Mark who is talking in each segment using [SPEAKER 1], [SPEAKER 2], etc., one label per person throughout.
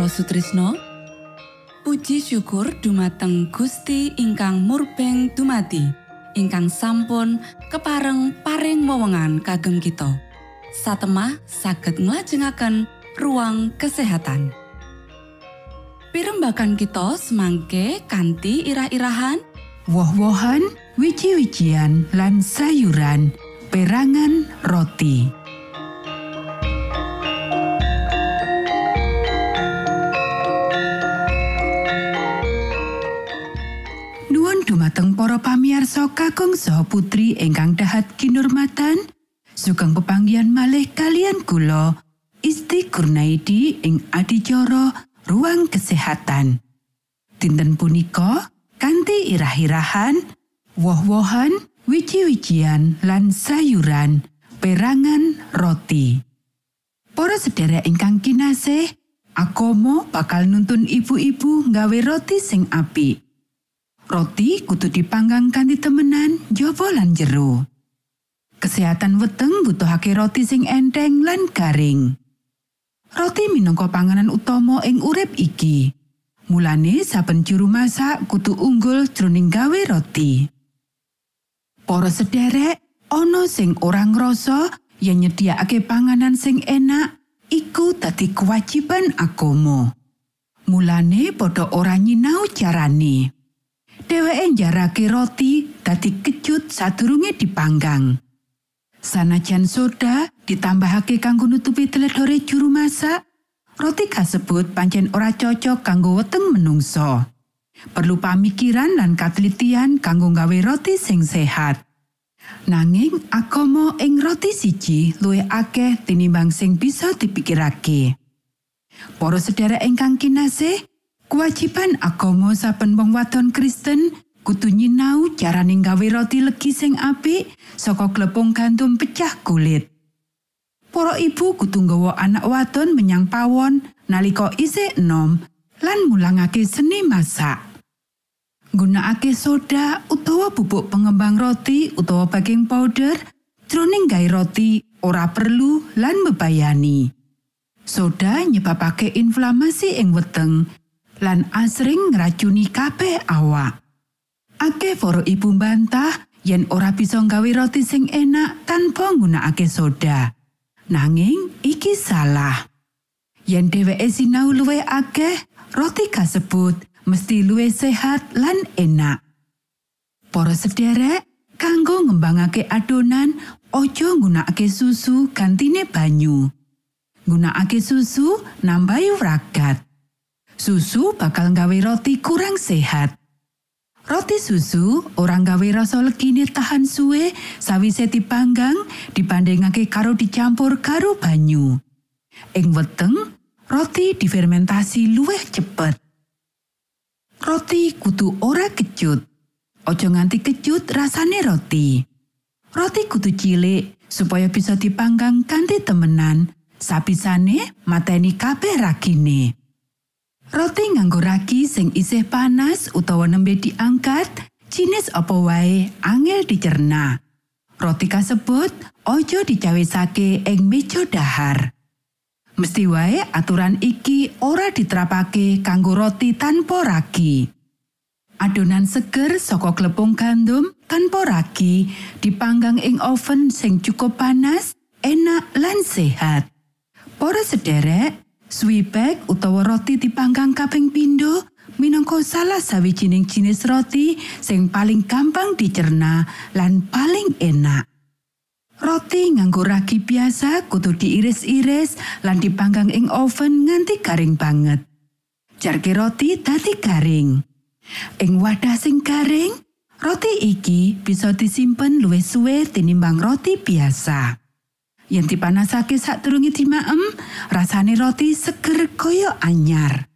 [SPEAKER 1] Mitra Sutrisno Puji syukur dumateng Gusti ingkang murbeng dumati ingkang sampun kepareng paring wewenngan kagem kita. Satemah saged nglajengaken ruang kesehatan. Pirembakan kita semangke kanthi irah-irahan.
[SPEAKER 2] Woh-wohan wiji-wijian lan sayuran perangan roti dumateng para pamiarsa kakung saha putri ingkang dahat kinurmatan sugeng pepanggihan malih kalian kula Isti Kurnaidi ing adicara ruang kesehatan dinten punika kanthi irah-irahan woh-wohan wiji-wijian lan sayuran perangan roti Para sedherek ingkang kinasih Akomo bakal nuntun ibu-ibu nggawe roti sing apik. Roti kudu dipanggang kanthi temenan jaba lan jero. Kesehatan weteng butuhake roti sing enteng lan garing. Roti minangka panganan utama ing urip iki. Mulane saben juru masak kudu unggul jroning gawe roti. Para sederek, ana sing ora ngrasa yen nyediakake panganan sing enak iku dadi kewajiban agama. Mulane padha ora nyinau carane. Dheweke njarake roti dadi kecut sadurunge dipanggang. Sanajan soda ditambahake kanggo nutupi teledore juru masak, roti kasebut pancen ora cocok kanggo weteng menungso. Perlu pamikiran lan katelitian kanggo gawe roti sing sehat. Nanging agama ing roti siji luwih akeh tinimbang sing bisa dipikirake. Para sedherek ingkang kinasih, kewajiban agama saben wong wadon Kristen kudu nyinau carane gawe roti legi sing apik saka glepung gandum pecah kulit. Para ibu kudu nggawa anak wadon menyang pawon nalika isih enom lan mulangake seni masak. Gunakake soda utawa bubuk pengembang roti utawa baking powder jroning gawe roti ora perlu lan bebayani. Soda nyebabake inflamasi ing weteng lan asring ngracuni kabeh awak. Akeh para ibu bantah yen ora bisa nggawe roti sing enak tanpa nggunakake soda. Nanging iki salah. Yen dheweke sinau luwih akeh, roti kasebut mesti luwih sehat lan enak. Para sederek, kanggo ngembangake adonan, ojo nggunakake susu gantine banyu. Nggunakake susu nambahi ragat. Susu bakal nggawe roti kurang sehat. Roti susu orang gawe rasa legine tahan suwe sawise dipanggang dibandingake karo dicampur karo banyu. Ing weteng, roti difermentasi luwih cepet. Roti kudu ora kecut. Ojo nganti kecut rasane roti. Roti kudu cilik supaya bisa dipanggang kanthi temenan. Sapisane mateni kabeh ragine. Roti nganggo ragi sing isih panas utawa nembe diangkat, jinis apa wae angel dicerna. Roti kasebut ojo dicawisake ing meja dahar. Mesti wae aturan iki ora diterapake kanggo roti tanpa ragi. Adonan seger saka glepung gandum tanpa ragi dipanggang ing oven sing cukup panas, enak lan sehat. Para sederek, Swibek utawa roti dipanggang kaping pindho minangka salah sawijining jinis roti sing paling gampang dicerna lan paling enak. Roti nganggo ragi biasa kudu diiris-iris lan dipanggang ing oven nganti garing banget. Jarke roti dadi garing. Ing wadah sing garing, roti iki bisa disimpen luwih suwe tinimbang roti biasa. Yen dipanasake sadurunge dimaem, rasane roti seger kaya anyar.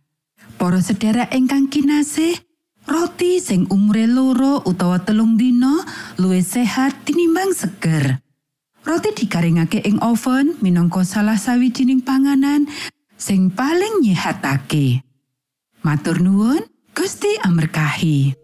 [SPEAKER 2] Para sedherek ingkang kinasih, roti sing umure loro utawa telung dina luwih sehat tinimbang seger. Roti digaringake ing oven minangka salah sawijining panganan sing paling nyehatake. Matur nuwun, Gusti amerkahi.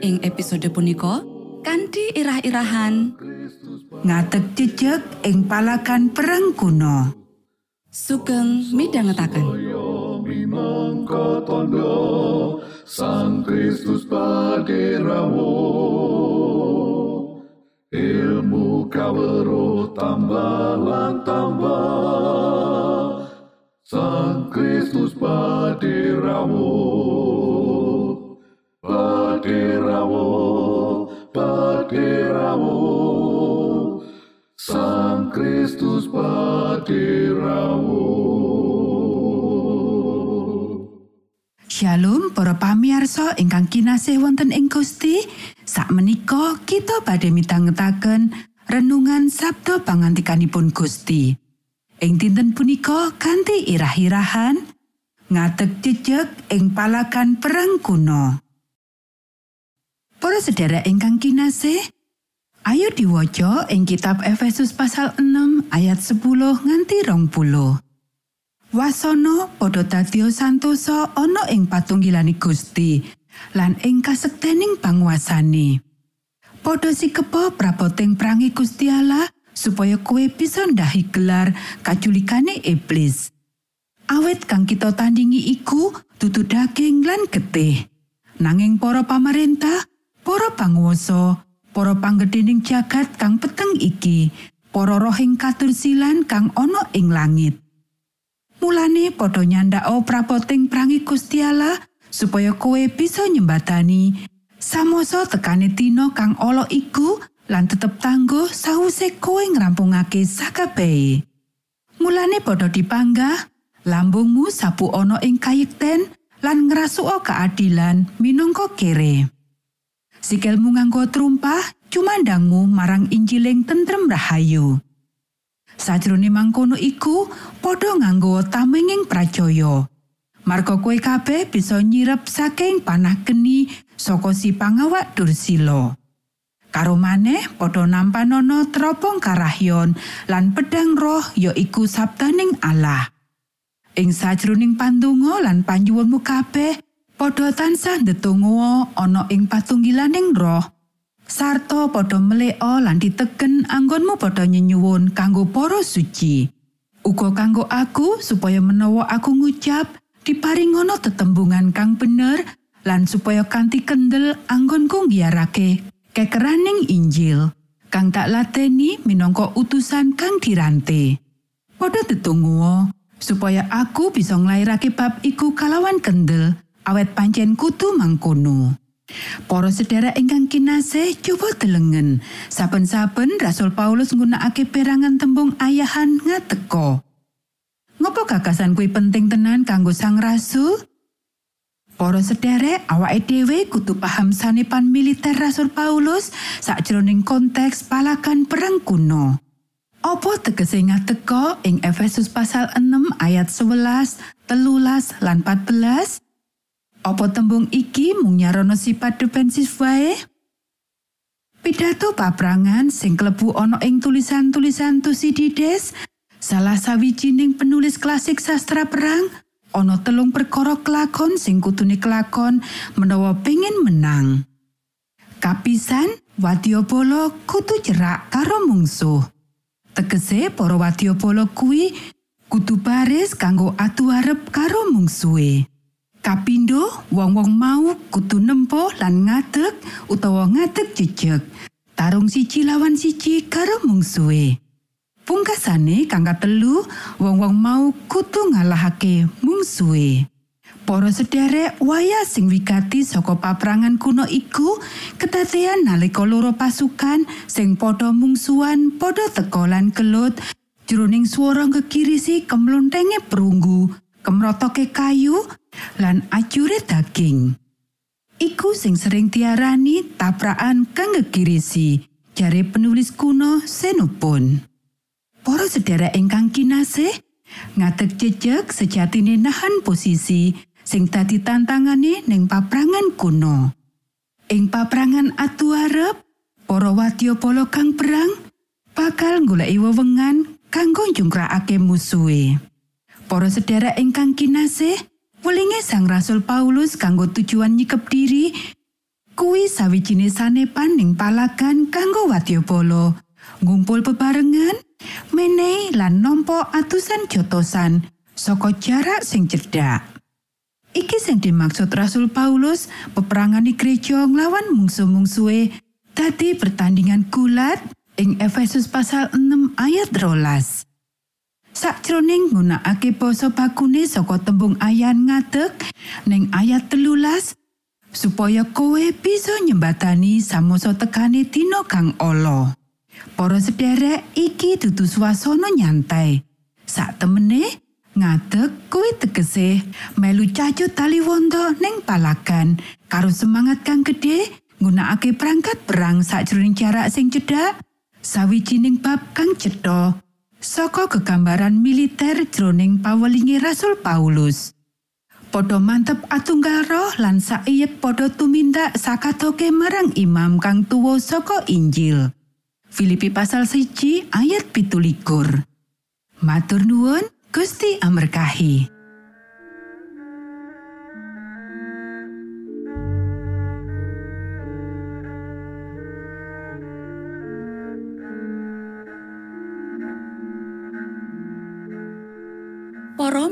[SPEAKER 1] Ing episode punika kanthi irah-irahan.
[SPEAKER 2] Ngatek jejeg ing palagan perang kuno.
[SPEAKER 1] sugeng
[SPEAKER 3] minangka tondo Sang Kristus paderamu ilmu kawero tambah tambah Sang Kristus paderamu paderamu Sang Kristus paderamu
[SPEAKER 2] Shalom para pamiarsa ingkang kinasih wonten ing Gusti. Sakmenika kita badhe mitangetaken renungan Sabda pangantikanipun Gusti. Ing dinten punika kanthi irah-irahan ngadeg jejeg ing palagan perang kuno. Para sedherek ingkang kinasih, ayo diwaca ing kitab Efesus pasal 6 ayat 10 nganti 20. Wasana padha dadi santosa ana ing patunggilani Gusti lan ing kasektening panguasane. Padha sikepa praboting prangi Gusti Allah supaya kowe bisa ndahi gelar kaculikane iblis. Awit kang kita tandingi iku dudu daging lan getih. Nanging para pamarentah, para panguwasa, para panggedhening jagat kang peteng iki, para rohing katursilan kang ana ing langit. Mulane padha nyandhako prapoting prangi Gusti supaya kowe bisa nyembatani samoso tekane tino kang ala iku lan tetep tangguh sawise kowe ngrampungake sakabehe. Mulane padha dipanggah, lambungmu sapu ana ing kayekten lan ngrasuka keadilan minangka kere. Sikilmu nganggo trumpah, cumandangmu marang Injiling tentrem rahayu. Sajroning mangkono iku padha nganggo tamenging pracaya. Marga kowe kabeh bisa nyirep saking panah geni saka si pangawak Dursila. Karo maneh padha nampanono teropong karahyon lan pedang roh ya iku sabdaning Allah. Ing sajroning pandonga lan panjuwunmu kabeh padha tansah ndedonga ana ing patunggilaning roh sarta padha meleka lan diteken anggonmu padha nyenyuwun kanggo para suci. Uga kanggo aku supaya menawa aku ngucap diparingono tetembungan kang bener lan supaya kanthi kendel anggonku ngiyarake kekeraning Injil kang tak lateni minangka utusan kang dirante. Padha tetungguo supaya aku bisa nglairake bab iku kalawan kendel awet pancen kutu mangkono. Para sedherek ingkang kinasih, coba delengen. Saben-saben Rasul Paulus nggunakake perangan tembung ayahan ngateko. Ngopo gagasan kuwi penting tenan kanggo Sang Rasul? Para sederek, awake dhewe kudu paham sanepan militer Rasul Paulus sakjroning konteks palagan perang kuno. Apa tegese ngateka ing Efesus pasal 6 ayat 11, telulas lan 14? Apa tembung iki mung nyarono sifat defensif wae? Pidato paprangan sing klebu ana ing tulisan-tulisan Tusidides, salah sawijining penulis klasik sastra perang, ana telung perkara kelakon sing kutune kelakon menawa pengin menang. Kapisan, wadyabala kudu cerak karo mungsuh. Tegese para wadyabala kuwi kudu baris kanggo atu arep karo mungsuhe. Kapindo, wong-wong mau kudu nempo lan ngadeg utawa ngadeg jejeg. Tarung siji lawan siji karo mungsuhe. Pungkasane kang telu, wong-wong mau kudu ngalahake mungsuhe. Para sederek waya sing wigati saka paprangan kuno iku kedadean nalika loro pasukan sing padha mungsuhan padha teka lan kelut jroning swara kekirisi kemlontenge perunggu kemrotoke kayu lan ajure daging Iku sing sering diarani taprakan kang gegirisi, jare penulis kuno Xenophon. Para sedherek ingkang kinasih, ngadeg jejeg sejatine nahan posisi sing dadi tantangane ning paprangan kuno. Ing paprangan atu arep, para wadyapala kang perang bakal goleki wewengan kanggo njungkrakake musuhe. Para sedherek ingkang kinasih, welinge Sang Rasul Paulus kanggo tujuan nyikep diri kuwi sawijine sanepan ning palagan kanggo wadyabala. Ngumpul bebarengan menehi lan nampa atusan jotosan saka jarak sing cedhak. Iki sing dimaksud Rasul Paulus peperangan gereja nglawan mungsu-mungsuhe dadi pertandingan gulat ing Efesus pasal 6 ayat rolas sakjroning nggunakake basa bakune saka tembung ayan ngadeg ning ayat telulas supaya kowe bisa nyembatani samoso tekane dina kang ala. Para sederek iki dudu swasana nyantai. Sak temene ngadeg kuwi tegese melu cacut tali wondo ning palagan karo semangat kang gedhe nggunakake perangkat perang sakjroning jarak sing cedhak sawijining bab kang cetha saka gegambaran militer jroning pawelingi Rasul Paulus. Padha mantep atunggal roh lan saiyep padha tumindak sakatoke marang imam kang tuwa saka Injil. Filipi pasal siji ayat pitulikur. Matur nuwun, Gusti Amerkahi.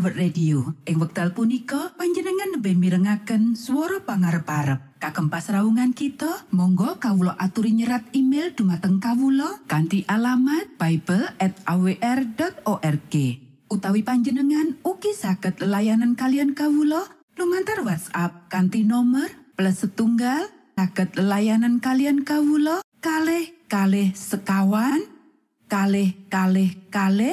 [SPEAKER 2] World Radio. Ing wekdal punika panjenengan lebih mirengaken swara pangarep-arep. Kagem pasraungan kita, monggo kawula aturi nyerat email dumateng kawula kanthi alamat bible@awr.org. Utawi panjenengan ugi saged layanan kalian kawula lumantar WhatsApp kanthi nomor plus setunggal saged layanan kalian kawula kalih kalih sekawan kalih kalih kalih